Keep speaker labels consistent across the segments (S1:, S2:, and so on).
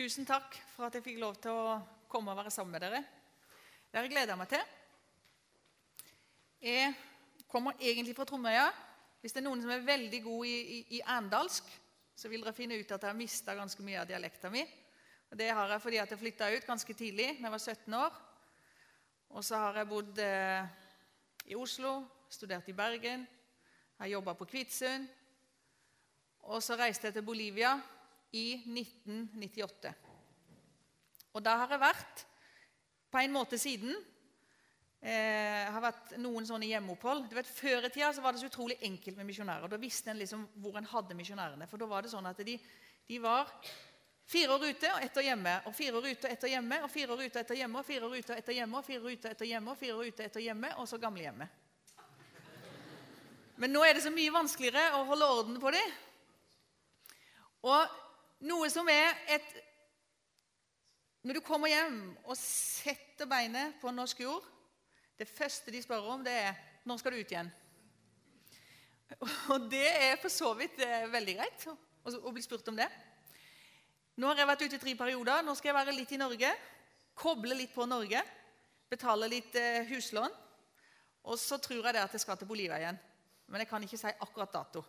S1: Tusen takk for at jeg fikk lov til å komme og være sammen med dere. Dere gleder jeg meg til. Jeg kommer egentlig fra Tromøya. Hvis det er noen som er veldig god i, i, i andalsk, så vil dere finne ut at jeg har mista ganske mye av dialekten min. Og Det har jeg fordi at jeg flytta ut ganske tidlig, da jeg var 17 år. Og så har jeg bodd eh, i Oslo, studert i Bergen, har jobba på Kvitsund. Og så reiste jeg til Bolivia i 1998. Og da har jeg vært på en måte siden. Eh, har vært noen sånne hjemmeopphold. Du vet, Før i tida så var det så utrolig enkelt med misjonærer. Da visste en liksom hvor en hadde misjonærene. For da var det sånn at de, de var fire år ute og ett år hjemme. Og fire år ute og ett år hjemme, og fire år ute og ett år hjemme, og fire år ute og ett år hjemme, og fire år ute og ett år hjemme, og fire år ute og ett år hjemme, og så gamlehjemmet. Men nå er det så mye vanskeligere å holde orden på dem. Og noe som er et Når du kommer hjem og setter beinet på norsk jord Det første de spør om, det er 'Når skal du ut igjen?' Og det er for så vidt veldig greit å bli spurt om det. Nå har jeg vært ute i tre perioder. Nå skal jeg være litt i Norge. Koble litt på Norge. Betale litt eh, huslån. Og så tror jeg det at jeg skal til Bolivia igjen. Men jeg kan ikke si akkurat dato.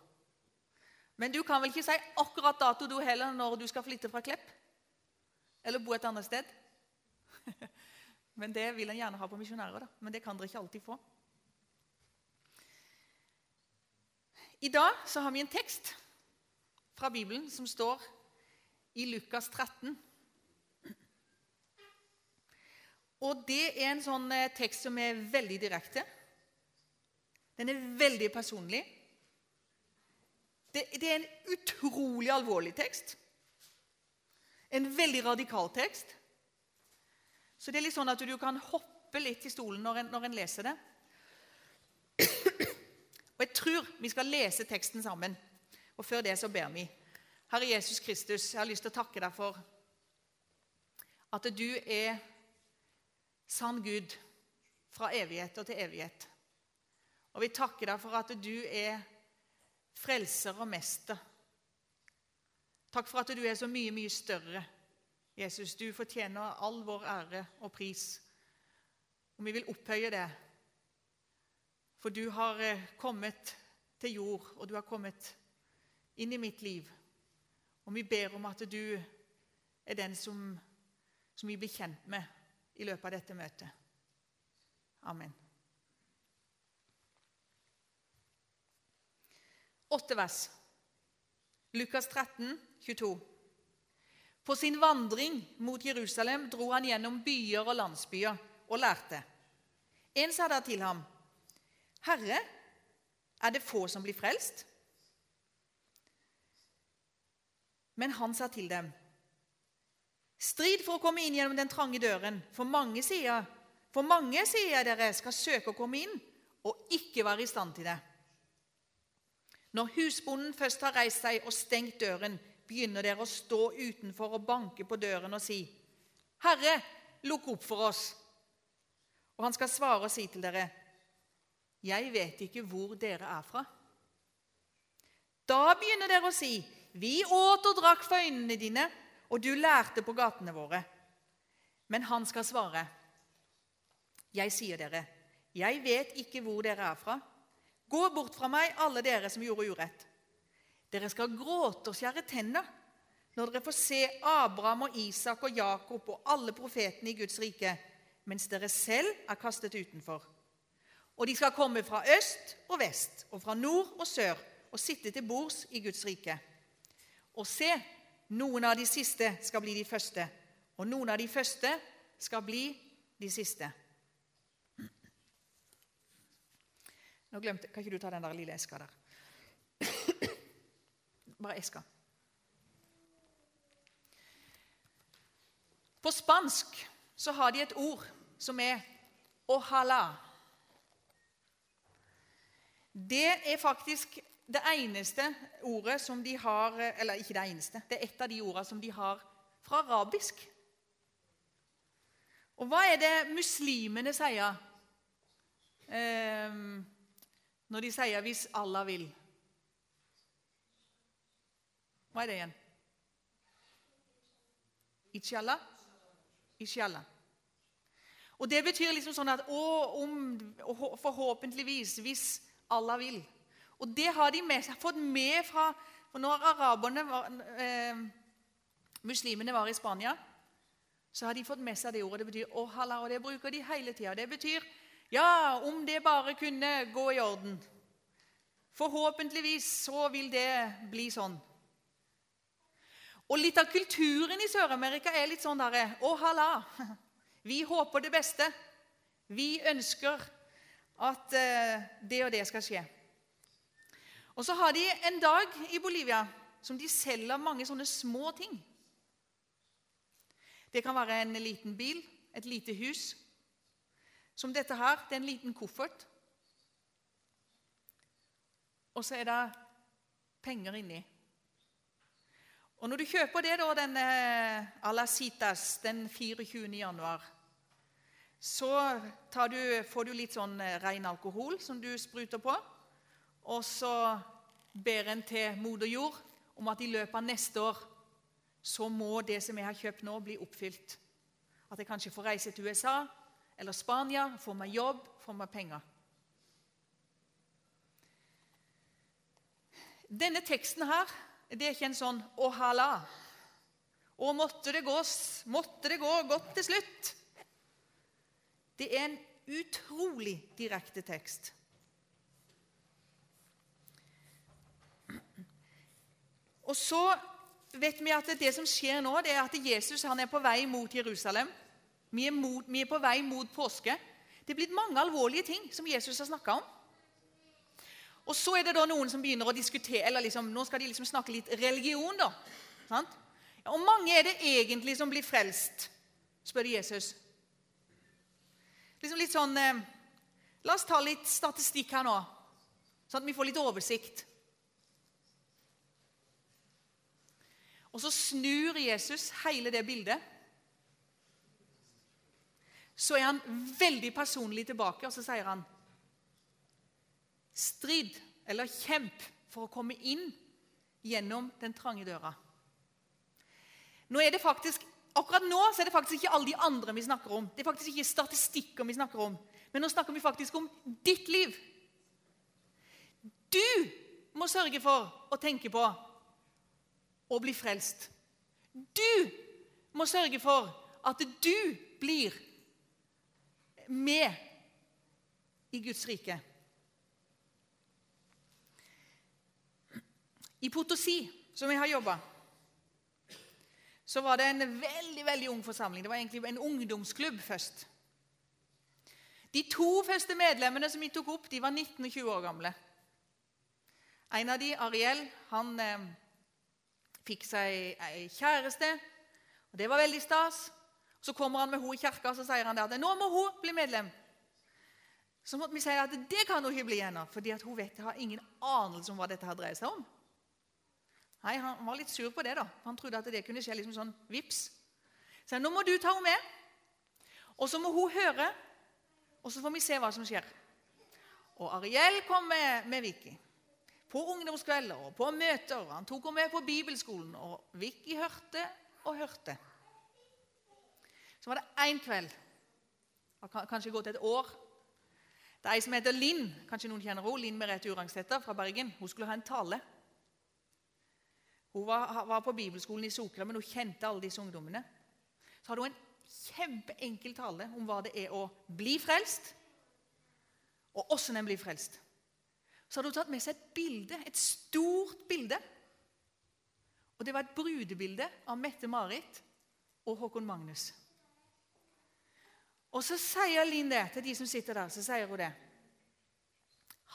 S1: Men du kan vel ikke si akkurat dato du heller når du skal flytte fra Klepp? Eller bo et annet sted? Men det vil en gjerne ha på misjonærer. da. Men det kan dere ikke alltid få. I dag så har vi en tekst fra Bibelen som står i Lukas 13. Og det er en sånn eh, tekst som er veldig direkte. Den er veldig personlig. Det, det, er en utrolig alvorlig tekst. En veldig radikal tekst. Så det er litt sånn at du kan hoppe litt i stolen når en, når en leser det. Og jeg tror vi skal lese teksten sammen. Og før det så ber vi. Herre Jesus Kristus, jeg har lyst til å takke deg for at du er sann Gud fra evighet og til evighet. Og vi takker deg for at du er frelser og mester. Takk for at du er så mye, mye større. Jesus, du fortjener all vår ære og pris. Og vi vil opphøye det. For du har eh, kommet til jord, og du har kommet inn i mitt liv. Og vi ber om at du er den som, som vi blir kjent med i løpet av dette møtet. Amen. Åtte vers. Lukas 13, 22. På sin vandring mot Jerusalem dro han gjennom byer og landsbyer og lærte. En sa da til ham, 'Herre, er det få som blir frelst?' Men han sa til dem, 'Strid for å komme inn gjennom den trange døren, for mange sier, for mange, sier dere, skal søke å komme inn og ikke være i stand til det.' Når husbonden først har reist seg og stengt døren, begynner dere å stå utenfor og banke på døren og si, 'Herre, lukk opp for oss.' Og han skal svare og si til dere, 'Jeg vet ikke hvor dere er fra.' Da begynner dere å si, 'Vi åt og drakk for øynene dine, og du lærte på gatene våre.' Men han skal svare, 'Jeg sier dere, jeg vet ikke hvor dere er fra.' Gå bort fra meg, alle dere som gjorde urett. Dere skal gråte og skjære tenner når dere får se Abraham og Isak og Jakob og alle profetene i Guds rike, mens dere selv er kastet utenfor. Og de skal komme fra øst og vest og fra nord og sør og sitte til bords i Guds rike. Og se, noen av de siste skal bli de første, og noen av de første skal bli de siste. Nå glemte, Kan ikke du ta den der lille eska der? Bare eska. På spansk så har de et ord som er 'ohala'. Det er faktisk det eneste ordet som de har Eller ikke det eneste. Det er et av de ordene som de har fra arabisk. Og hva er det muslimene sier? Um, når de sier 'hvis Allah vil'? Hva er det igjen? Inshallah. Inshallah. Og Det betyr liksom sånn at å, om, forhåpentligvis, hvis Allah vil. Og det har de med, fått med fra for Når araberne var, eh, muslimene var i Spania, så har de fått med seg det ordet. Det betyr «ohala», og det bruker de hele tida. Det betyr ja, om det bare kunne gå i orden. Forhåpentligvis så vil det bli sånn. Og litt av kulturen i Sør-Amerika er litt sånn derre Å, halla! Vi håper det beste. Vi ønsker at eh, det og det skal skje. Og så har de en dag i Bolivia som de selger mange sånne små ting. Det kan være en liten bil, et lite hus. Som dette her. Det er en liten koffert. Og så er det penger inni. Og Når du kjøper det da, den eh, Alacitas den 24. januar, så du, får du litt sånn eh, ren alkohol som du spruter på. Og så ber en til moder jord om at i løpet av neste år så må det som jeg har kjøpt nå, bli oppfylt. At jeg kanskje får reise til USA eller Spania, får meg jobb, får meg penger. Denne teksten her, det er ikke en sånn 'Å, hala'. Og måtte det, gå, måtte det gå godt til slutt. Det er en utrolig direkte tekst. Og så vet vi at det som skjer nå, det er at Jesus han er på vei mot Jerusalem. Vi er, mot, vi er på vei mot påske. Det er blitt mange alvorlige ting som Jesus har snakka om. Og så er det da noen som begynner å diskutere, eller liksom, Nå skal de liksom snakke litt religion, da. Sant? Og mange er det egentlig som blir frelst, spør Jesus. Liksom litt sånn eh, La oss ta litt statistikk her nå, sånn at vi får litt oversikt. Og så snur Jesus hele det bildet. Så er han veldig personlig tilbake, og så sier han Strid, eller kjemp, for å komme inn gjennom den trange døra. Nå er det faktisk, Akkurat nå så er det faktisk ikke alle de andre vi snakker om. Det er faktisk ikke statistikker vi snakker om. Men nå snakker vi faktisk om ditt liv. Du må sørge for å tenke på å bli frelst. Du må sørge for at du blir med i Guds rike. I Potosi, som jeg har jobba, så var det en veldig veldig ung forsamling. Det var egentlig en ungdomsklubb først. De to første medlemmene som vi tok opp, de var 19 og 20 år gamle. En av de, Ariel, han eh, fikk seg ei kjæreste, og det var veldig stas. Så kommer han med henne i kirka og så sier han at nå må hun bli medlem. Så måtte vi si at det kan hun ikke bli ennå, fordi hun vet, har ingen anelse om hva dette her dreier seg om. Nei, Han var litt sur på det. da. Han trodde at det kunne skje liksom sånn vips. Så nå må du ta henne med, og så må hun høre, og så får vi se hva som skjer. Og Ariel kom med, med Vicky på ungdomskvelder og på møter. Han tok henne med på bibelskolen, og Vicky hørte og hørte. Så var det én kveld, kanskje gått et år Det er ei som heter Linn. Kanskje noen kjenner henne? Linn Merete Urangsæter fra Bergen. Hun skulle ha en tale. Hun var, var på bibelskolen i Sokra, men hun kjente alle disse ungdommene. Så hadde hun en kjempeenkel tale om hva det er å bli frelst, og åssen en blir frelst så hadde hun tatt med seg et bilde, et stort bilde. Og Det var et brudebilde av Mette-Marit og Håkon Magnus. Og Så sier Linn det til de som sitter der. så sier hun det.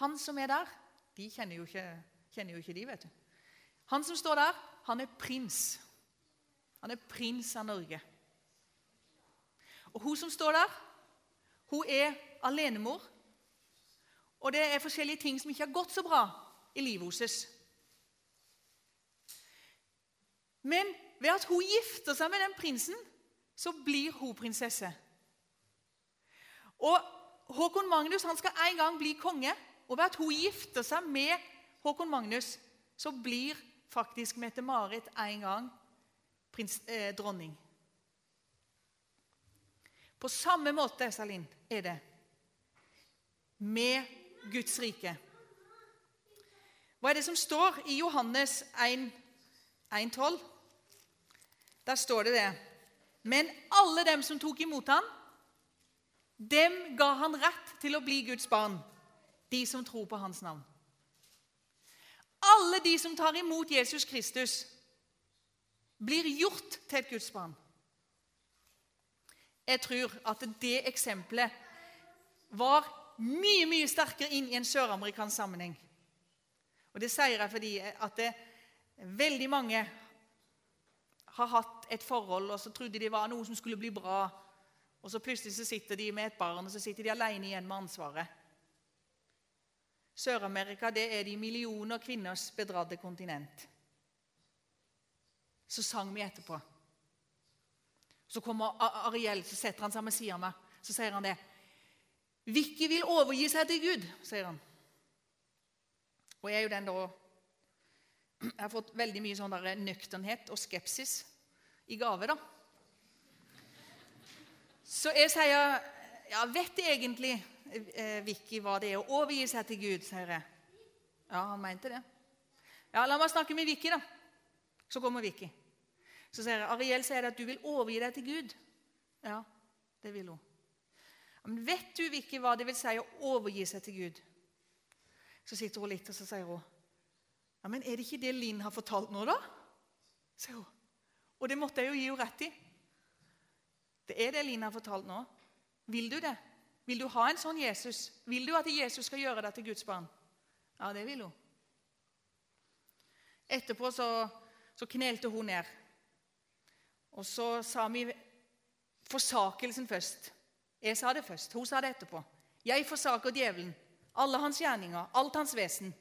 S1: Han som er der, de kjenner jo ikke, kjenner jo ikke de, vet du. Han som står der, han er prins. Han er prins av Norge. Og hun som står der, hun er alenemor og det er forskjellige ting som ikke har gått så bra i livet hennes. Men ved at hun gifter seg med den prinsen, så blir hun prinsesse. Og Håkon Magnus han skal en gang bli konge. Og ved at hun gifter seg med Håkon Magnus, så blir faktisk Mette-Marit en gang prins, eh, dronning. På samme måte, Salin, er det med Guds rike. Hva er det som står i Johannes 1,12? Der står det det. Men alle dem som tok imot ham, dem ga han rett til å bli Guds barn, de som tror på hans navn. Alle de som tar imot Jesus Kristus, blir gjort til et Guds barn. Jeg tror at det eksempelet var mye mye sterkere inn i en søramerikansk sammenheng. Og Det sier jeg fordi at det, veldig mange har hatt et forhold, og så trodde de var noe som skulle bli bra. Og så plutselig så sitter de med et barn, og så sitter de alene igjen med ansvaret. Sør-Amerika det er de millioner kvinners bedradde kontinent. Så sang vi etterpå. Så kommer Ariel, så setter han seg ved siden av meg. Så sier han det. Vicky vil overgi seg til Gud, sier han. Og jeg er jo den da Jeg har fått veldig mye sånn der nøkternhet og skepsis i gave, da. Så jeg sier Ja, vet egentlig eh, Vicky hva det er å overgi seg til Gud? sier jeg. Ja, han mente det. Ja, La meg snakke med Vicky, da. Så kommer Vicky. Så sier jeg, Ariel sier at du vil overgi deg til Gud. Ja, det vil hun. Men vet du Vicky, hva det vil si å overgi seg til Gud? Så sitter hun litt og så sier hun, ja, men er det ikke det Linn har fortalt nå, da? sier hun. Og det måtte jeg jo gi henne rett i. Det er det Lina har fortalt nå. Vil du det? Vil du ha en sånn Jesus? Vil du at Jesus skal gjøre deg til Guds barn? Ja, det vil hun. Etterpå så, så knelte hun ned. Og så sa vi forsakelsen først. Jeg sa det først. Hun sa det etterpå. Jeg forsaker djevelen, alle hans gjerninger, alt hans vesen.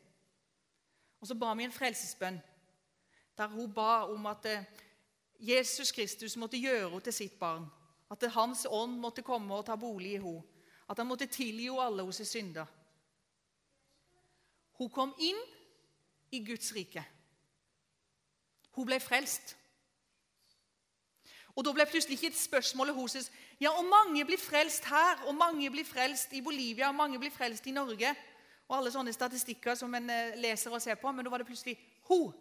S1: Og så ba vi en frelsesbønn der hun ba om at eh, Jesus Kristus måtte gjøre henne til sitt barn. At Hans ånd måtte komme og ta bolig i henne. At han måtte tilgi alle hennes synder. Hun kom inn i Guds rike. Hun ble frelst. Og Da ble plutselig ikke spørsmålet hos ja, og mange blir frelst her, og mange blir frelst i Bolivia, og mange blir frelst i Norge. Og alle sånne statistikker som en eh, leser og ser på. Men da var det plutselig hun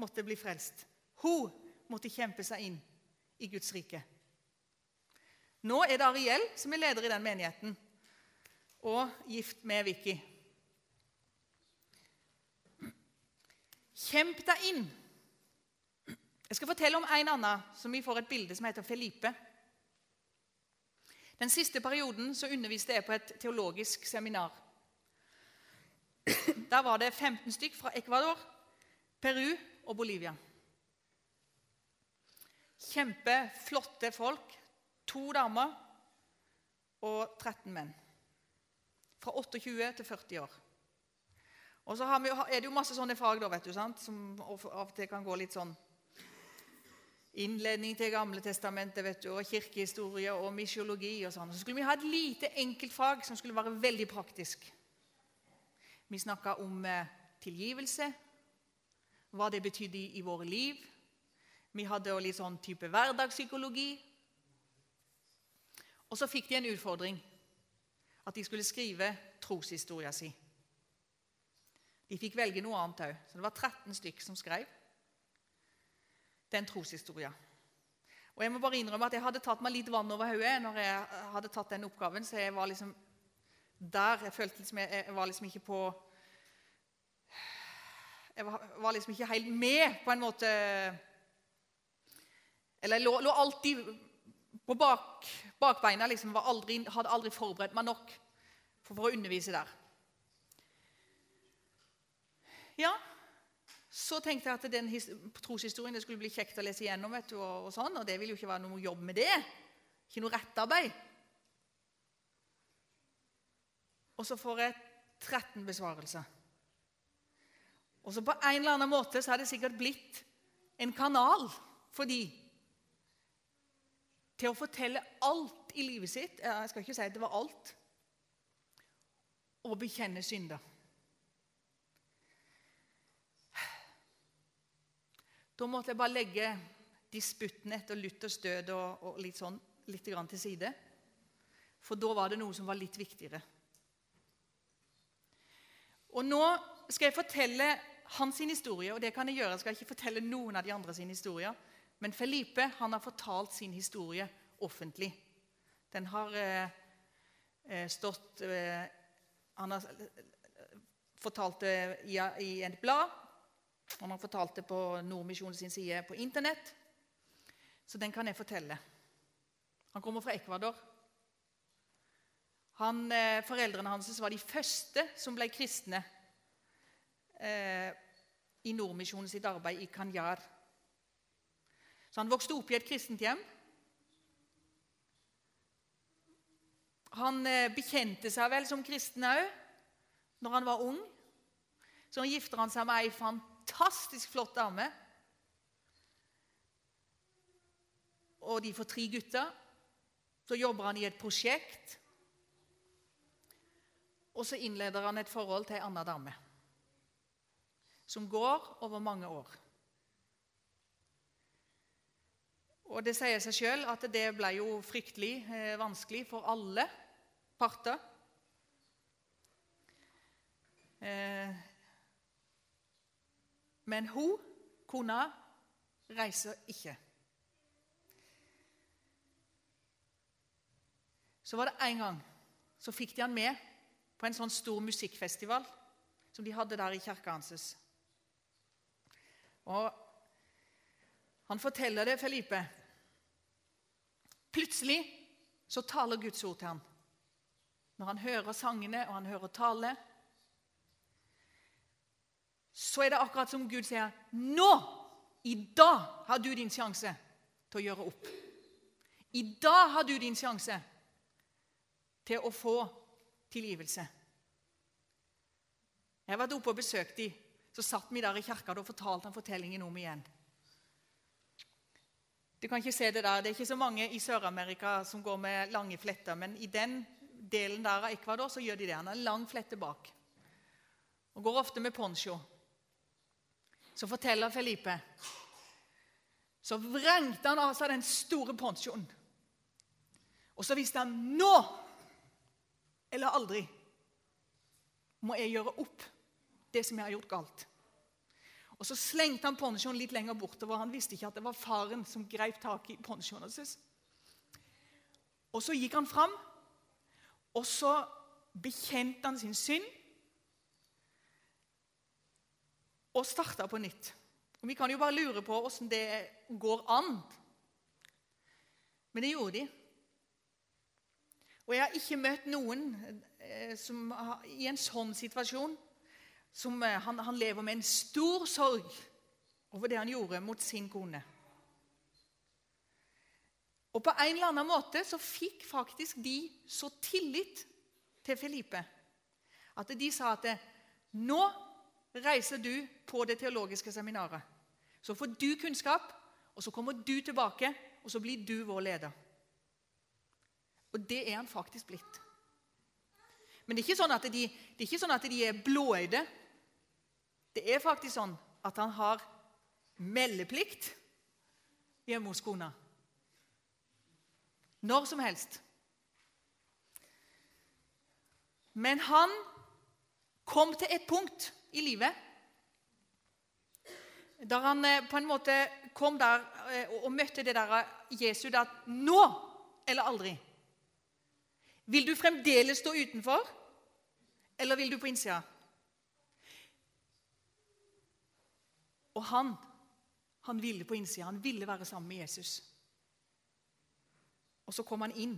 S1: måtte bli frelst. Hun måtte kjempe seg inn i Guds rike. Nå er det Ariel som er leder i den menigheten, og gift med Vicky. Kjemp deg inn jeg skal fortelle om en annen som vi får et bilde som heter Felipe. Den siste perioden så underviste jeg på et teologisk seminar. Der var det 15 stykk fra Ecuador, Peru og Bolivia. Kjempeflotte folk. To damer og 13 menn. Fra 28 til 40 år. Og så er det jo masse sånne fag da, vet du, sant? som av og til kan gå litt sånn innledning til Gamle testamentet vet du, og kirkehistorie og misiologi. og sånn. Så skulle vi ha et lite enkeltfag som skulle være veldig praktisk. Vi snakka om eh, tilgivelse, hva det betydde i, i våre liv. Vi hadde litt sånn type hverdagspsykologi. Og så fikk de en utfordring. At de skulle skrive troshistoria si. De fikk velge noe annet òg. Så det var 13 stykk som skrev den troshistoria. Og Jeg må bare innrømme at jeg hadde tatt meg litt vann over hodet når jeg hadde tatt den oppgaven. Så jeg var liksom der. Jeg følte liksom jeg, jeg var liksom ikke på Jeg var, var, liksom ikke helt med, på en måte. Eller jeg lå, lå alltid på bak, bakbeina. liksom, aldri, Hadde aldri forberedt meg nok for, for å undervise der. Ja, så tenkte jeg at den troshistorien det skulle bli kjekt å lese igjennom. du, og, og, sånn, og det ville jo ikke være noe jobb med det. Ikke noe rettarbeid. Og så får jeg 13 besvarelser. Og så på en eller annen måte så har det sikkert blitt en kanal for de til å fortelle alt i livet sitt. Jeg skal ikke si at det var alt. Og bekjenne synder. Da måtte jeg bare legge disputten etter Luthers død og, og litt sånn litt grann til side. For da var det noe som var litt viktigere. Og nå skal jeg fortelle hans historie, og det kan jeg gjøre. Jeg skal ikke fortelle noen av de andre sine historier. Men Felipe han har fortalt sin historie offentlig. Den har eh, eh stått eh, Han har eh, fortalt det i, i et blad. Han har fortalt det på Nordmisjonen sin side på Internett. Så den kan jeg fortelle. Han kommer fra Ecuador. Han, eh, foreldrene hans var de første som ble kristne eh, i Nordmisjonen sitt arbeid i Kanyar. Så han vokste opp i et kristent hjem. Han eh, bekjente seg vel som kristen òg når han var ung. Så han gifter han seg med ei fantastisk flott dame. Og de får tre gutter. Så jobber han i et prosjekt. Og så innleder han et forhold til ei anna dame som går over mange år. Og Det sier seg sjøl at det ble jo fryktelig eh, vanskelig for alle parter. Eh, men hun, kona, reiser ikke. Så var det en gang så fikk de han med på en sånn stor musikkfestival som de hadde der i kirka hans. Og han forteller det, Felipe. Plutselig så taler Guds ord til ham. Når han hører sangene og han hører tale, så er det akkurat som Gud sier Nå! I dag har du din sjanse til å gjøre opp. I dag har du din sjanse til å få tilgivelse. Jeg har vært oppe og besøkt dem så satt vi der i kirka og fortalte han fortellingen om igjen. Du kan ikke se Det der, det er ikke så mange i Sør-Amerika som går med lange fletter, men i den delen der av Ecuador så gjør de det. Han har en lang flette bak og går ofte med poncho. Så forteller Felipe Så vrengte han av seg den store ponchoen. Og så visste han nå eller aldri må jeg gjøre opp det som jeg har gjort galt. Og Så slengte han ponchoen litt lenger bortover. Han visste ikke at det var faren som greip tak i ponchoen hans. Og så gikk han fram, og så bekjente han sin synd og starta på nytt. Og Vi kan jo bare lure på åssen det går an. Men det gjorde de. Og jeg har ikke møtt noen eh, som i en sånn situasjon som eh, han, han lever med en stor sorg over det han gjorde mot sin kone. Og på en eller annen måte så fikk faktisk de så tillit til Felipe at de sa at nå reiser du på det teologiske seminaret. Så får du kunnskap, og så kommer du tilbake, og så blir du vår leder. Og det er han faktisk blitt. Men det er ikke sånn at de, er, sånn at de er blåøyde. Det er faktisk sånn at han har meldeplikt hjemme hos kona. Når som helst. Men han kom til et punkt i livet der han eh, på en måte kom der eh, og møtte det der Jesu at nå eller aldri. Vil du fremdeles stå utenfor, eller vil du på innsida? Og han, han ville på innsida. Han ville være sammen med Jesus. Og så kom han inn.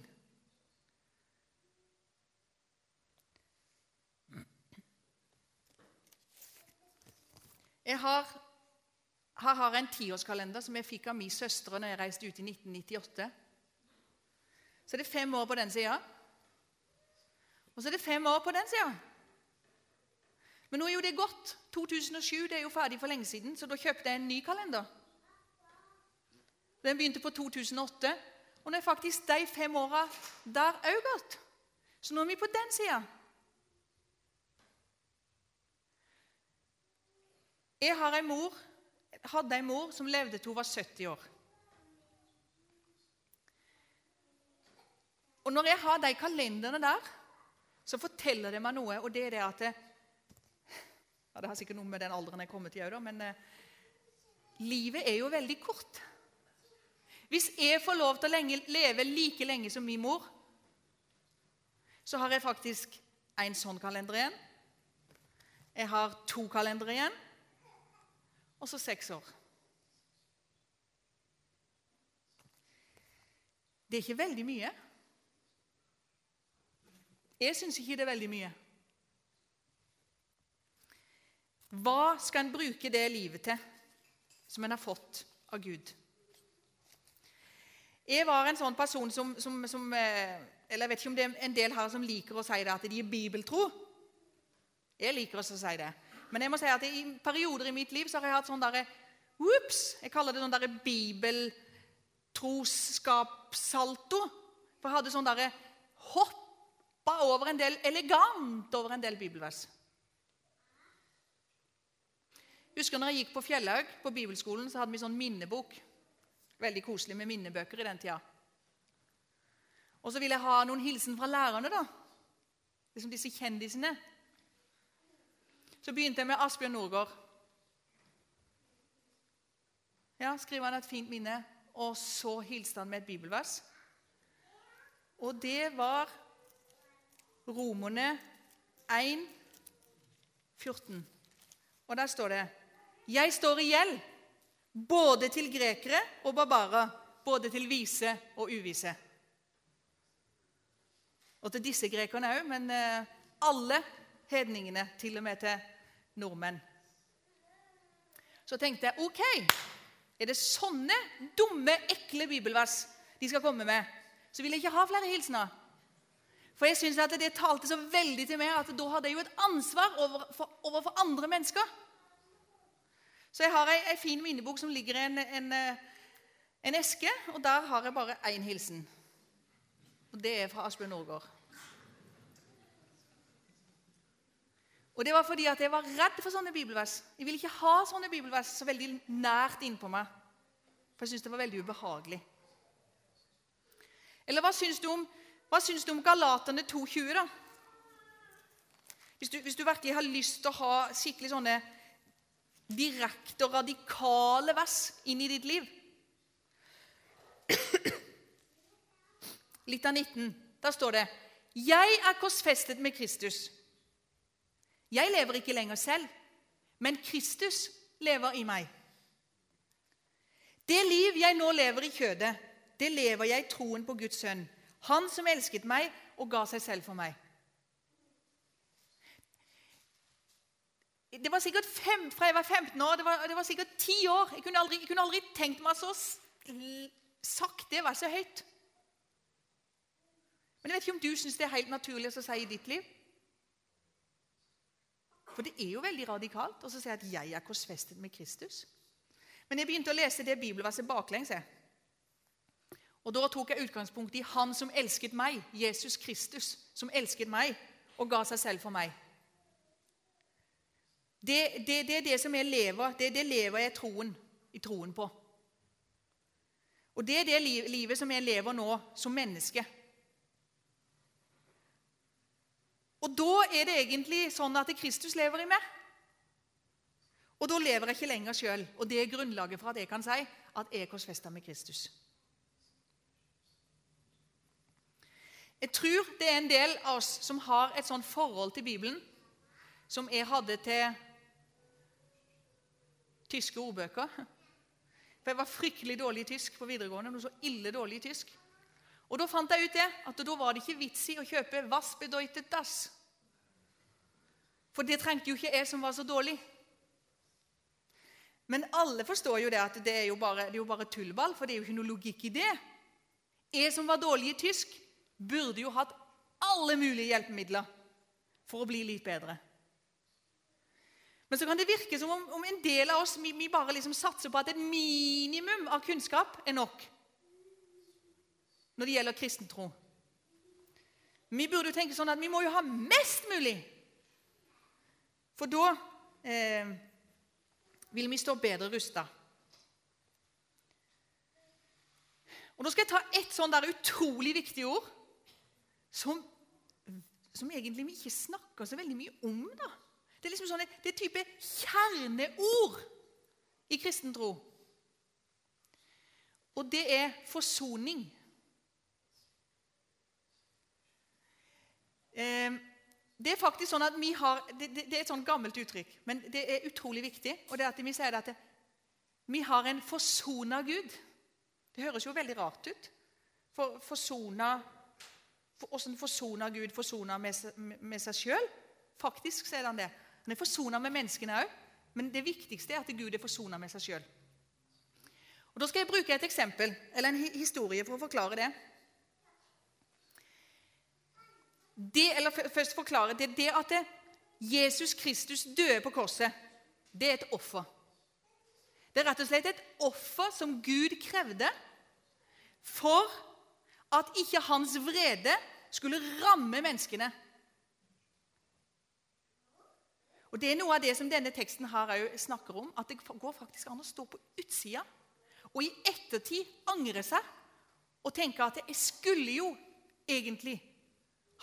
S1: Jeg har, her har jeg en tiårskalender som jeg fikk av min søstre når jeg reiste ut i 1998. Så det er fem år på den sida. Og så er det fem år på den sida. Men nå er jo det godt. 2007 det er jo ferdig for lenge siden, så da kjøpte jeg en ny kalender. Den begynte på 2008, og nå er faktisk de fem åra der òg gått. Så nå er vi på den sida. Jeg har en mor, hadde en mor som levde til hun var 70 år. Og når jeg har de kalenderne der, så forteller det meg noe, og det er det at ja, Det har sikkert noe med den alderen jeg er kommet til òg, men eh, livet er jo veldig kort. Hvis jeg får lov til å lenge, leve like lenge som min mor, så har jeg faktisk en sånn kalender igjen. Jeg har to kalendere igjen, og så seks år. Det er ikke veldig mye. Jeg syns ikke det er veldig mye. Hva skal en bruke det livet til som en har fått av Gud? Jeg var en sånn person som, som, som eh, Eller jeg vet ikke om det er en del her som liker å si det, at de er bibeltro. Jeg liker også å si det. Men jeg må si at i perioder i mitt liv så har jeg hatt sånn derre Ops! Jeg kaller det sånn derre bibeltroskapssalto. For jeg hadde sånn derre hoppa over en del elegant over en del bibelvers. Husker når jeg gikk på Fjellhaug, på bibelskolen, så hadde vi sånn minnebok. Veldig koselig med minnebøker i den tida. Og så ville jeg ha noen hilsen fra lærerne, da. Liksom disse kjendisene. Så begynte jeg med Asbjørn Nordgaard. Ja, skriver han et fint minne, og så hilste han med et bibelvers. Og det var Romerne 1, 14. Og der står det Jeg står i gjeld både til grekere og barbarer, både til vise og uvise. Og til disse grekerne òg, men eh, alle hedningene, til og med til nordmenn. Så tenkte jeg ok, er det sånne dumme, ekle bibelvers de skal komme med, så vil jeg ikke ha flere hilsener. For jeg synes at det talte så veldig til meg at da hadde jeg jo et ansvar overfor, overfor andre mennesker. Så jeg har ei, ei fin minnebok som ligger i en, en, en, eske, og der har jeg bare én hilsen. Og det er fra Asbjørn Aargaard. Og det var fordi at jeg var redd for sånne bibelvers. Jeg ville ikke ha sånne bibelvers så veldig nært innpå meg. For jeg syntes det var veldig ubehagelig. Eller hva syns du om, hva syns du om Galaterne 2,20, da? Hvis du, hvis du, virkelig har lyst til å ha skikkelig sånne direkte og radikale vers inn i ditt liv Litt av 19. Der står det 'Jeg er korsfestet med Kristus'. Jeg lever ikke lenger selv, men Kristus lever i meg. Det liv jeg nå lever i kjødet, det lever jeg i troen på Guds sønn, Han som elsket meg og ga seg selv for meg. Det var sikkert fem, Fra jeg var 15 år, det var, det var sikkert ti år. Jeg kunne, aldri, jeg kunne aldri tenkt meg så sagt det var så høyt. Men jeg vet ikke om du syns det er helt naturlig å si i ditt liv. For det er jo veldig radikalt å si at 'jeg er korsfestet med Kristus'. Men jeg begynte å lese det bibelverset baklengs. Og Da tok jeg utgangspunkt i Han som elsket meg, Jesus Kristus, som elsket meg og ga seg selv for meg. Det, det, det er det som jeg lever det, er det lever jeg troen, i troen på. Og det er det livet som jeg lever nå som menneske. Og da er det egentlig sånn at Kristus lever i meg. Og da lever jeg ikke lenger sjøl. Og det er grunnlaget for at jeg kan si at jeg er korsfesta med Kristus. Jeg tror det er en del av oss som har et sånt forhold til Bibelen som jeg hadde til tyske ordbøker. For jeg var fryktelig dårlig i tysk på videregående. noe så ille dårlig i tysk. Og Da fant jeg ut det, at da var det ikke vits i å kjøpe 'Was bedeutet das'. For det trengte jo ikke jeg som var så dårlig. Men alle forstår jo det at det er jo bare, det er jo bare tullball, for det er jo ikke noe logikk i det. Jeg som var dårlig i tysk, burde jo hatt alle mulige hjelpemidler for å bli litt bedre. Men så kan det virke som om, om en del av oss vi, vi bare liksom satser på at et minimum av kunnskap er nok når det gjelder kristentro. Vi burde jo tenke sånn at vi må jo ha mest mulig. For da eh, vil vi stå bedre rusta. Og Nå skal jeg ta ett sånn der utrolig viktig ord som, som egentlig vi ikke snakker så veldig mye om. da. Det er liksom sånne, det er type kjerneord i kristen tro. Og det er forsoning. Eh, det er faktisk sånn at vi har, det, er et sånn gammelt uttrykk, men det er utrolig viktig. og det er at Vi sier at vi har en forsona Gud. Det høres jo veldig rart ut. For forsona Hvordan forsoner Gud forsona med, med, seg sjøl? Faktisk så er han det. Han er forsona med menneskene òg, men det viktigste er at Gud er forsona med seg sjøl. Da skal jeg bruke et eksempel, eller en historie for å forklare det det, eller først forklare det, det at det, Jesus Kristus døde på korset, det er et offer. Det er rett og slett et offer som Gud krevde for at ikke hans vrede skulle ramme menneskene. Og Det er noe av det som denne teksten her snakker om. At det går faktisk an å stå på utsida og i ettertid angre seg og tenke at jeg skulle jo egentlig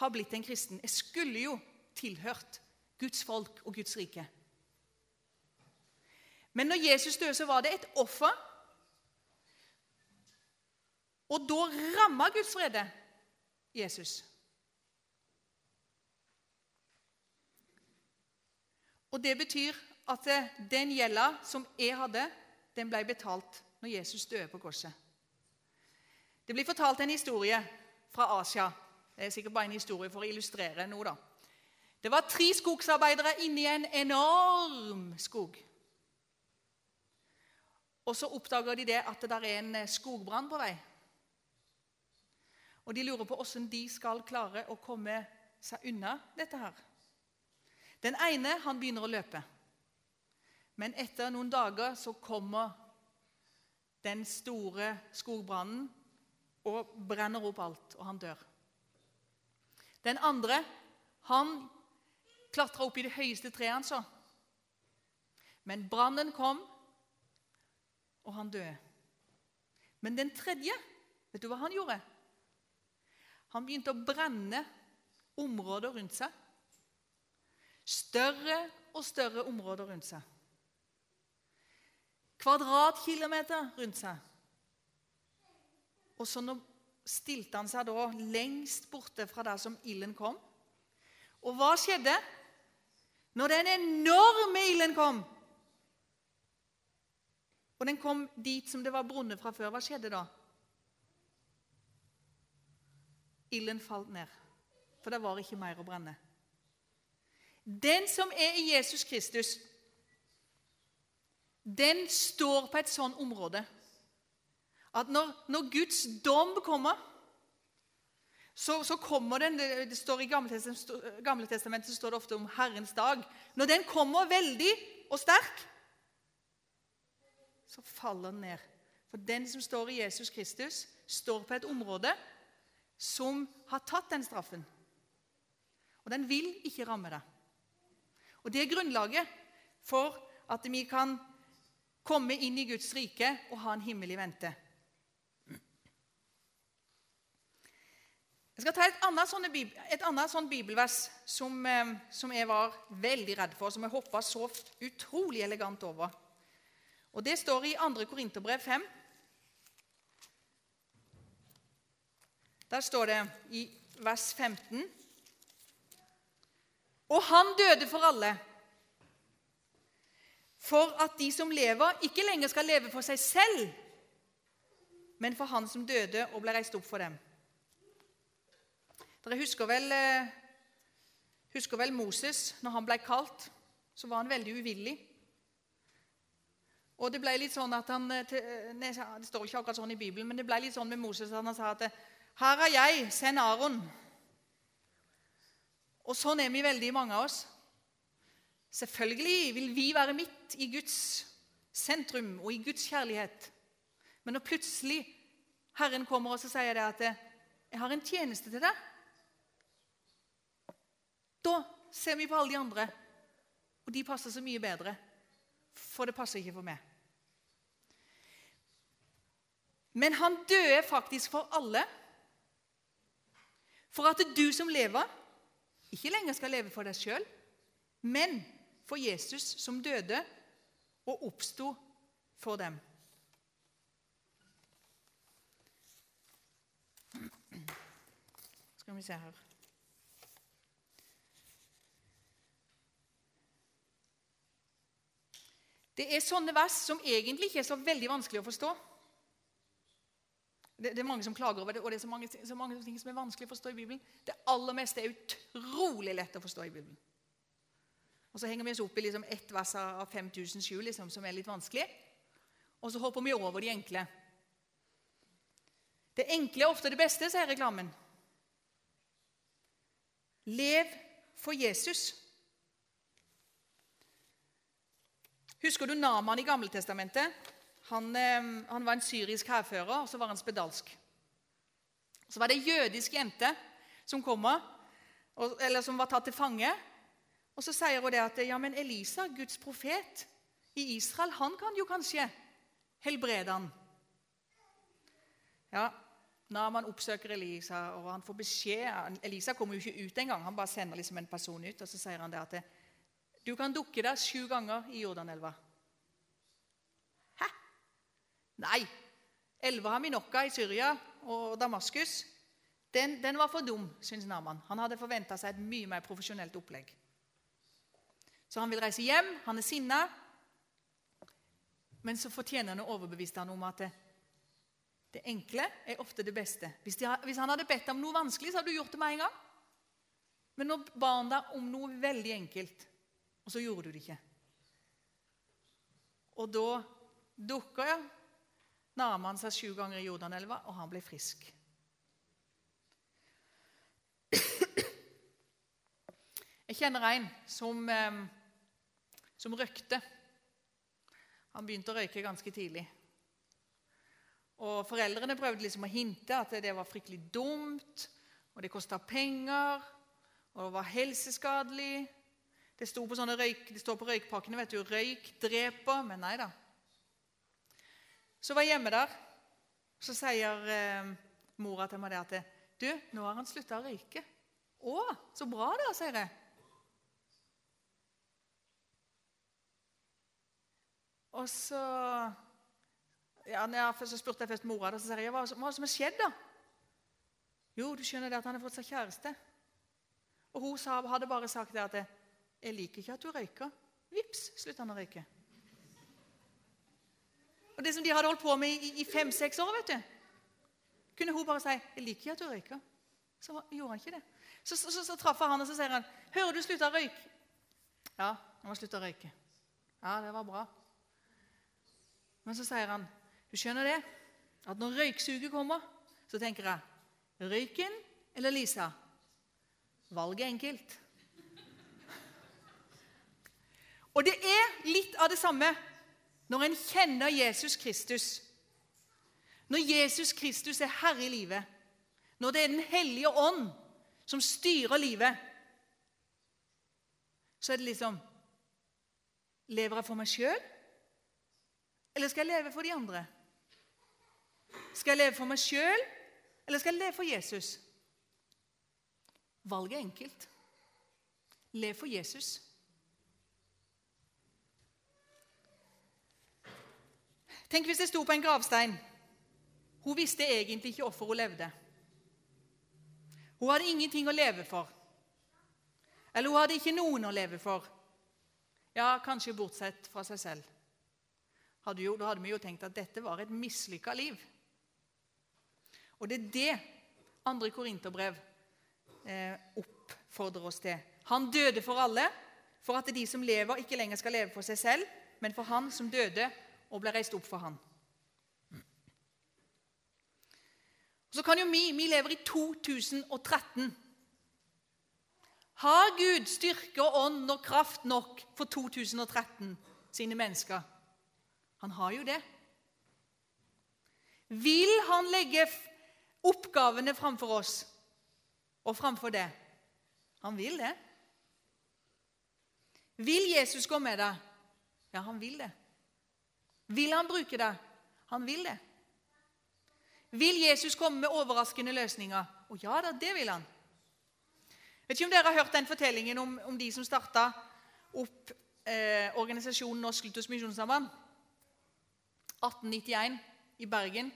S1: ha blitt en kristen. Jeg skulle jo tilhørt Guds folk og Guds rike. Men når Jesus døde, så var det et offer. Og da ramma Guds vrede Jesus. Og Det betyr at den gjelda som jeg hadde, den ble betalt når Jesus døde på korset. Det blir fortalt en historie fra Asia det er sikkert bare en historie for å illustrere noe. da. Det var tre skogsarbeidere inni en enorm skog. Og så oppdager de det at det er en skogbrann på vei. Og de lurer på hvordan de skal klare å komme seg unna dette her. Den ene han begynner å løpe. Men etter noen dager så kommer den store skogbrannen og brenner opp alt, og han dør. Den andre han klatra opp i det høyeste treet han så. Men brannen kom, og han døde. Men den tredje, vet du hva han gjorde? Han begynte å brenne områder rundt seg. Større og større områder rundt seg. Kvadratkilometer rundt seg. Og så stilte han seg da lengst borte fra der som ilden kom. Og hva skjedde når den enorme ilden kom? Og den kom dit som det var brunnet fra før. Hva skjedde da? Ilden falt ned, for det var ikke mer å brenne. Den som er i Jesus Kristus, den står på et sånn område at når, når Guds dom kommer, så, så kommer den det, står I Gamle testamentet står det ofte om Herrens dag. Når den kommer veldig og sterk, så faller den ned. For den som står i Jesus Kristus, står på et område som har tatt den straffen. Og den vil ikke ramme deg. Og Det er grunnlaget for at vi kan komme inn i Guds rike og ha en himmel i vente. Jeg skal ta et annet, sånne, et annet sånn bibelvers som, eh, som, jeg var veldig redd for, som jeg hoppa så utrolig elegant over. Og Det står i 2. Korinterbrev 5. Der står det i vers 15 Og han døde for alle, for at de som lever, ikke lenger skal leve for seg selv, men for han som døde og ble reist opp for dem. Dere husker vel, eh, husker vel Moses når han ble kalt. Så var han veldig uvillig. Og Det ble litt sånn at han, eh, eh, det står ikke akkurat sånn i Bibelen, men det ble litt sånn med Moses at han sa at 'Her er jeg, send Aron'. Og sånn er vi veldig mange av oss. Selvfølgelig vil vi være midt i Guds sentrum og i Guds kjærlighet. Men når plutselig Herren kommer og sier det at 'Jeg har en tjeneste til deg', da ser vi på alle de andre, og de passer så mye bedre. For det passer ikke for meg. Men han døde faktisk for alle. For at du som lever, ikke lenger skal leve for deg sjøl, men for Jesus som døde og oppsto for dem. Skal vi se her Det er sånne vers som egentlig ikke er så veldig vanskelig å forstå. Det, det er mange som klager over det, og det er så mange, så mange, ting som er vanskelig å forstå i Bibelen. Det aller meste er utrolig lett å forstå i Bibelen. Og Så henger vi oss opp i liksom ett vers av 5007 liksom, som er litt vanskelig. Og så hopper vi over de enkle. Det enkle er ofte det beste, sier reklamen. Lev for Jesus. Husker du Naman i Gammeltestamentet? Han, eh, han var en syrisk hærfører, og så var han spedalsk. Så var det ei jødisk jente som kommer, eller som var tatt til fange. Og Så sier hun det at ja, men Elisa, Guds profet i Israel, han kan jo kanskje helbrede han. Ja, Naman oppsøker Elisa, og han får beskjed Elisa kommer jo ikke ut engang. Han bare sender liksom en person ut, og så sier han det at du kan dukke deg sju ganger i Jordanelva. Nei. Elva Minokka i Syria og Damaskus den, den var for dum, syns Naman. Han hadde forventa seg et mye mer profesjonelt opplegg. Så han vil reise hjem. Han er sinna. Men så fortjener han å overbevise ham om at det, det, enkle er ofte det beste. Hvis, de, hvis, han hadde bedt om noe vanskelig, så hadde du gjort det med en gang. Men nå ba han deg om noe veldig enkelt. Og så gjorde du det ikke. Og da dukka ja, han seg sju ganger i Jordanelva, og han ble frisk. Jeg kjenner en som, som røykte. Han begynte å røyke ganske tidlig. Og Foreldrene prøvde liksom å hinte at det var fryktelig dumt, og det kosta penger, og det var helseskadelig. Det, sto på sånne røyk, det står på røykpakkene vet du, 'røyk dreper', men nei da. Så var jeg hjemme der. Så sier eh, mora til meg det at 'Du, nå har han slutta å røyke.' 'Å, så bra, da', sier jeg. Og så ja, så spurte jeg først mora, og så sier jeg, hva, hva som har skjedd. da? Jo, du skjønner det at han har fått seg kjæreste. Og hun hadde bare sagt det at 'Jeg liker ikke at du røyker.' Vips, slutta han å røyke. Og Det som de hadde holdt på med i, i fem-seks år, vet du, kunne hun bare si 'Jeg liker ikke at du røyker'. Så gjorde han ikke det. Så, så, så, så traff han og så sier han, 'Hører du slutta å røyke?' 'Ja, jeg må slutte å røyke.' 'Ja, det var bra.' Men så sier han, 'Du skjønner det, at når røyksuget kommer, så tenker jeg Røyken eller Lisa? Valget er enkelt. Og det er litt av det samme når en kjenner Jesus Kristus. Når Jesus Kristus er herre i livet, når det er Den hellige ånd som styrer livet, så er det liksom Lever jeg for meg sjøl, eller skal jeg leve for de andre? Skal jeg leve for meg sjøl, eller skal jeg leve for Jesus? Valget er enkelt. Lev for Jesus. Tenk hvis det sto på en gravstein. Hun visste egentlig ikke hvorfor hun levde. Hun hadde ingenting å leve for. Eller hun hadde ikke noen å leve for. Ja, kanskje bortsett fra seg selv. Hadde jo, da hadde vi jo tenkt at dette var et mislykka liv. Og det er det andre korinterbrev eh, oppfordrer oss til. Han døde for alle, for at de som lever, ikke lenger skal leve for seg selv, men for han som døde og ble reist opp for han. Så kan jo vi Vi lever i 2013. Har Gud styrke og ånd og kraft nok for 2013 sine mennesker? Han har jo det. Vil han legge oppgavene framfor oss og framfor det? Han vil det. Vil Jesus gå med deg? Ja, han vil det. Vil han bruke det? Han vil det. Vil Jesus komme med overraskende løsninger? Å ja da, det vil han. Vet ikke om dere har hørt den fortellingen om, om de som starta opp eh, organisasjonen Norsk Luthersk Misjonssamband? 1891 i Bergen.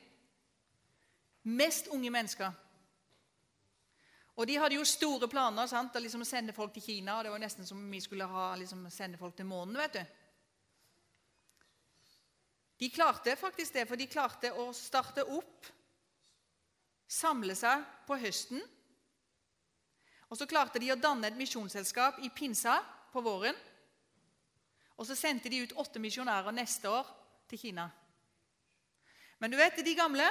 S1: Mest unge mennesker. Og de hadde jo store planer sant? å liksom sende folk til Kina. og Det var nesten som vi skulle ha, liksom, sende folk til månen. vet du. De klarte faktisk det, for de klarte å starte opp, samle seg på høsten. Og så klarte de å danne et misjonsselskap i pinsa på våren. Og så sendte de ut åtte misjonærer neste år til Kina. Men du vet, de gamle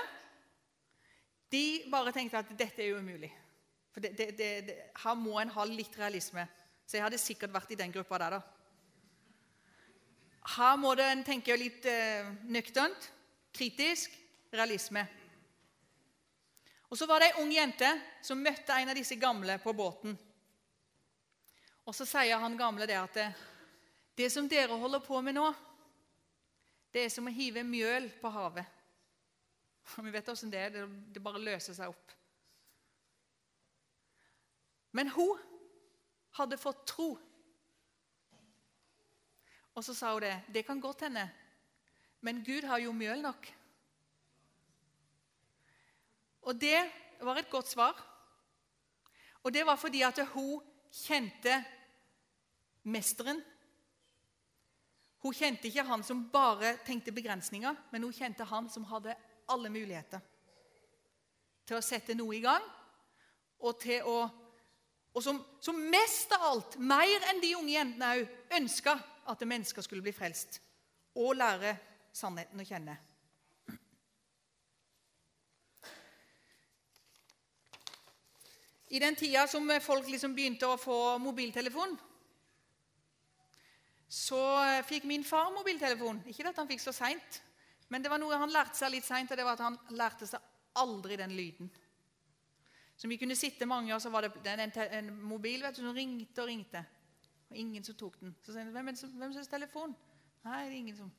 S1: de bare tenkte at dette er jo umulig. For det, det, det, Her må en ha litt realisme. Så jeg hadde sikkert vært i den gruppa der. da. Her må en tenke litt eh, nøkternt, kritisk, realisme. Og Så var det ei ung jente som møtte en av disse gamle på båten. Og Så sier han gamle det at det, det som dere holder på med nå, det er som å hive mjøl på havet. Og Vi vet åssen det er. Det bare løser seg opp. Men hun hadde fått tro. Og så sa hun det. Det kan godt hende, men Gud har jo mjøl nok. Og det var et godt svar. Og det var fordi at hun kjente mesteren. Hun kjente ikke han som bare tenkte begrensninger, men hun kjente han som hadde alle muligheter til å sette noe i gang, og til å og som, som, mest av alt, mer enn de unge jentene òg, ønska at mennesker skulle bli frelst og lære sannheten å kjenne. I den tida som folk liksom begynte å få mobiltelefon, så fikk min far mobiltelefon. Ikke at han fikk så seint, men det var noe han lærte seg litt seint, og det var at han lærte seg aldri den lyden. Så vi kunne sitte mange, og så var det en, en mobil vet du, som ringte og ringte. Og ingen som tok den. Så sier han, hvem, hvem som telefon? Nei, det er ingen som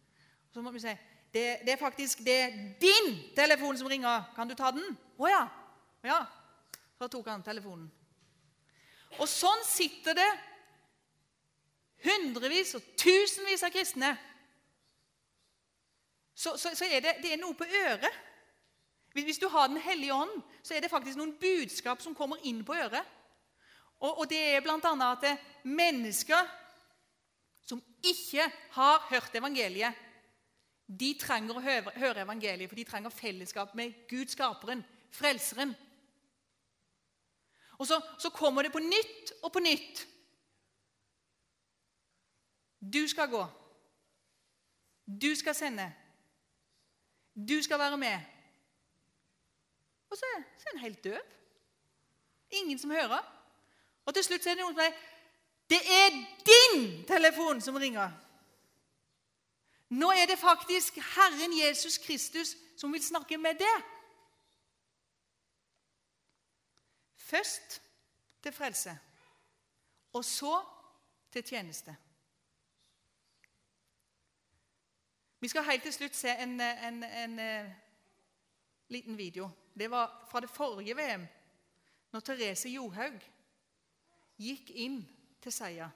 S1: Så må vi si det, det, er faktisk det er din telefon som ringer. Kan du ta den? Å ja. ja. Så tok han telefonen. Og sånn sitter det hundrevis og tusenvis av kristne. Så, så, så er det, det er noe på øret. Hvis du har Den hellige ånd, så er det faktisk noen budskap som kommer inn på øret. Og, og det er bl.a. at mennesker som ikke har hørt evangeliet, de trenger å høre, høre evangeliet, for de trenger fellesskap med Gud, skaperen, frelseren. Og så, så kommer det på nytt og på nytt. Du skal gå. Du skal sende. Du skal være med. Og så, så er en helt døv. Ingen som hører. Og til slutt så er det noen som sier Det er din telefon som ringer. Nå er det faktisk Herren Jesus Kristus som vil snakke med deg. Først til frelse, og så til tjeneste. Vi skal helt til slutt se en, en, en, en eh, liten video. Det var fra det forrige VM, når Therese Johaug gikk inn til seier.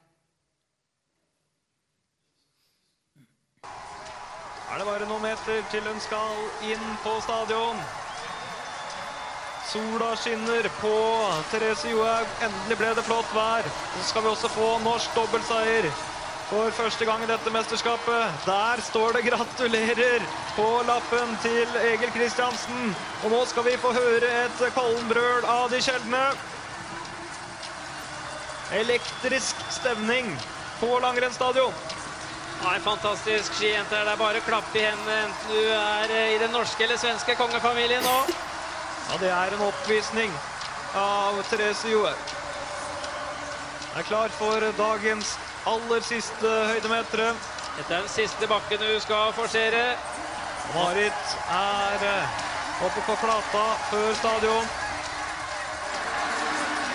S2: Er det bare noen meter til hun skal inn på stadion? Sola skinner på Therese Johaug. Endelig ble det flott vær. Så skal vi også få norsk dobbeltseier for første gang i dette mesterskapet. Der står det 'gratulerer' på lappen til Egil Kristiansen. Og nå skal vi få høre et Kollenbrøl av de sjeldne. Elektrisk stemning på langrennsstadion.
S3: Ja, en fantastisk skijenter. Det er bare å klappe i hendene enten du er i den norske eller svenske kongefamilien nå.
S2: Ja, det er en oppvisning av Therese Johaug. Er klar for dagens aller siste høydemetere.
S3: Dette er den siste bakken du skal forsere.
S2: Marit er eh, oppe på flata før stadion.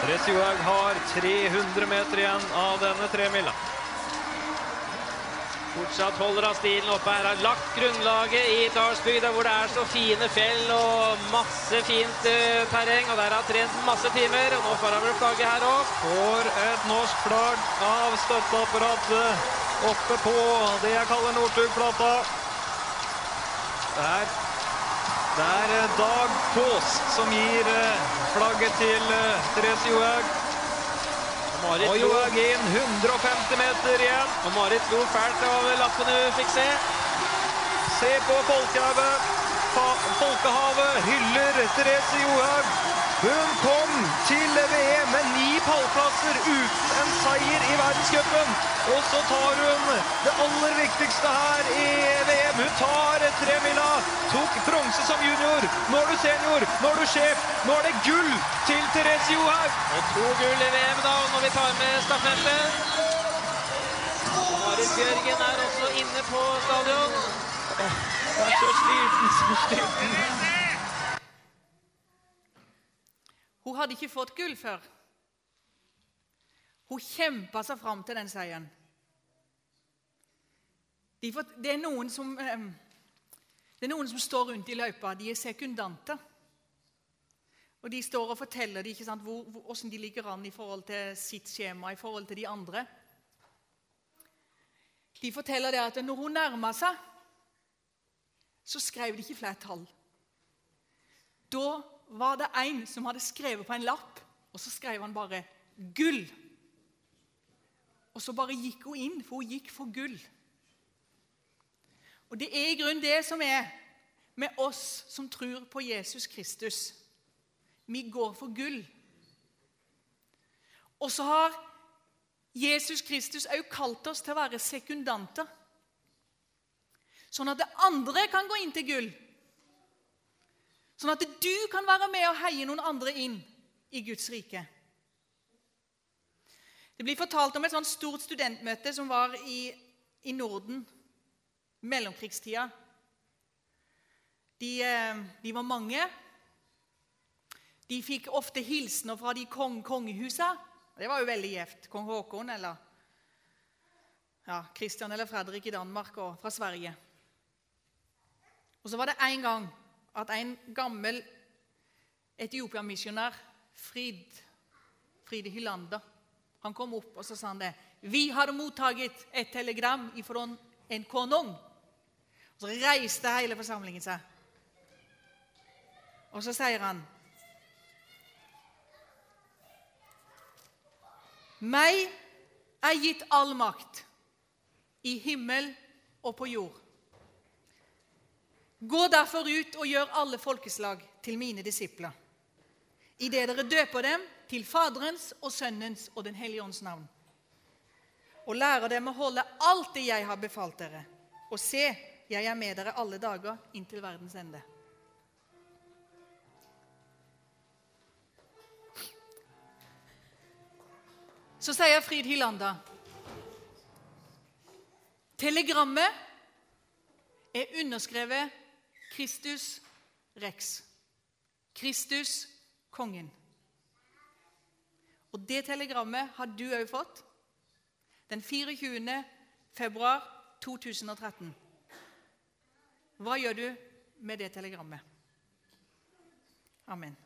S2: Therese Johaug har 300 meter igjen av denne tremila.
S3: Fortsatt holder han stilen oppe. Her har lagt grunnlaget i Dalsbygda, hvor det er så fine fjell og masse fint uh, terreng. Og der har han trent masse timer, og nå får han vel flagget her òg.
S2: Får et norsk flagg av støtteapparatet oppe på det jeg kaller Northug-plata. Det er, det er eh, Dag Kaas som gir eh, flagget til eh, Therese Johaug.
S3: Marit
S2: Og Johaug inn 150 meter igjen.
S3: og Marit lo fælt av lappen hun fikk se.
S2: Se på folkehavet. Folkehavet hyller Therese Johaug. Hun kom til VM med ni pallplasser uten en seier i verdenscupen. Og så tar hun det aller viktigste her i VM. Hun tar tremila. Tok bronse som junior. Nå er du senior. Nå er du sjef. Nå er det gull til Therese Johaug.
S3: Og to gull i VM da, når vi tar med stafetten. Marit Bjørgen er også inne på stadion.
S2: Jeg er så sliten, så sliten.
S1: Hun hadde ikke fått gull før. Hun kjempa seg fram til den seieren. Det, er som, eh, det er noen som står rundt i løypa. De er sekundanter. Og De står og forteller de, ikke sant, hvor, hvor, hvordan de ligger an i forhold til sitt skjema, i forhold til de andre. De forteller det at når hun nærma seg, så skrev de ikke flere tall. Da var det en som hadde skrevet på en lapp, og så skrev han bare 'gull'. Og så bare gikk hun inn, for hun gikk for gull. Og det er i grunnen det som er med oss som tror på Jesus Kristus. Vi går for gull. Og så har Jesus Kristus også kalt oss til å være sekundanter. Sånn at det andre kan gå inn til gull. Sånn at du kan være med og heie noen andre inn i Guds rike. Det blir fortalt om et sånt stort studentmøte som var i, i Norden mellomkrigstida. De, eh, de var mange. De fikk ofte hilsener fra de kong kongehusa. Det var jo veldig gjevt. Kong Haakon eller ja, Christian eller Fredrik i Danmark og fra Sverige. Og så var det en gang at en gammel Etiopia-misjonær, Frid, Fride Hylander, han kom opp og så sa han det. Vi har mottatt et telegram fra en konung. Og så reiste hele forsamlingen seg. Og så sier han Meg er gitt all makt i himmel og på jord. Gå derfor ut og gjør alle folkeslag til mine disipler. Idet dere døper dem til Faderens og Sønnens og Den hellige ånds navn. Og lærer dem å holde alt det jeg har befalt dere. Og se, jeg er med dere alle dager inntil verdens ende. Så sier Frid Hyllanda Telegrammet er underskrevet Kristus Rex. Kristus kongen. Og det telegrammet har du òg fått den 24. februar 2013. Hva gjør du med det telegrammet? Amen.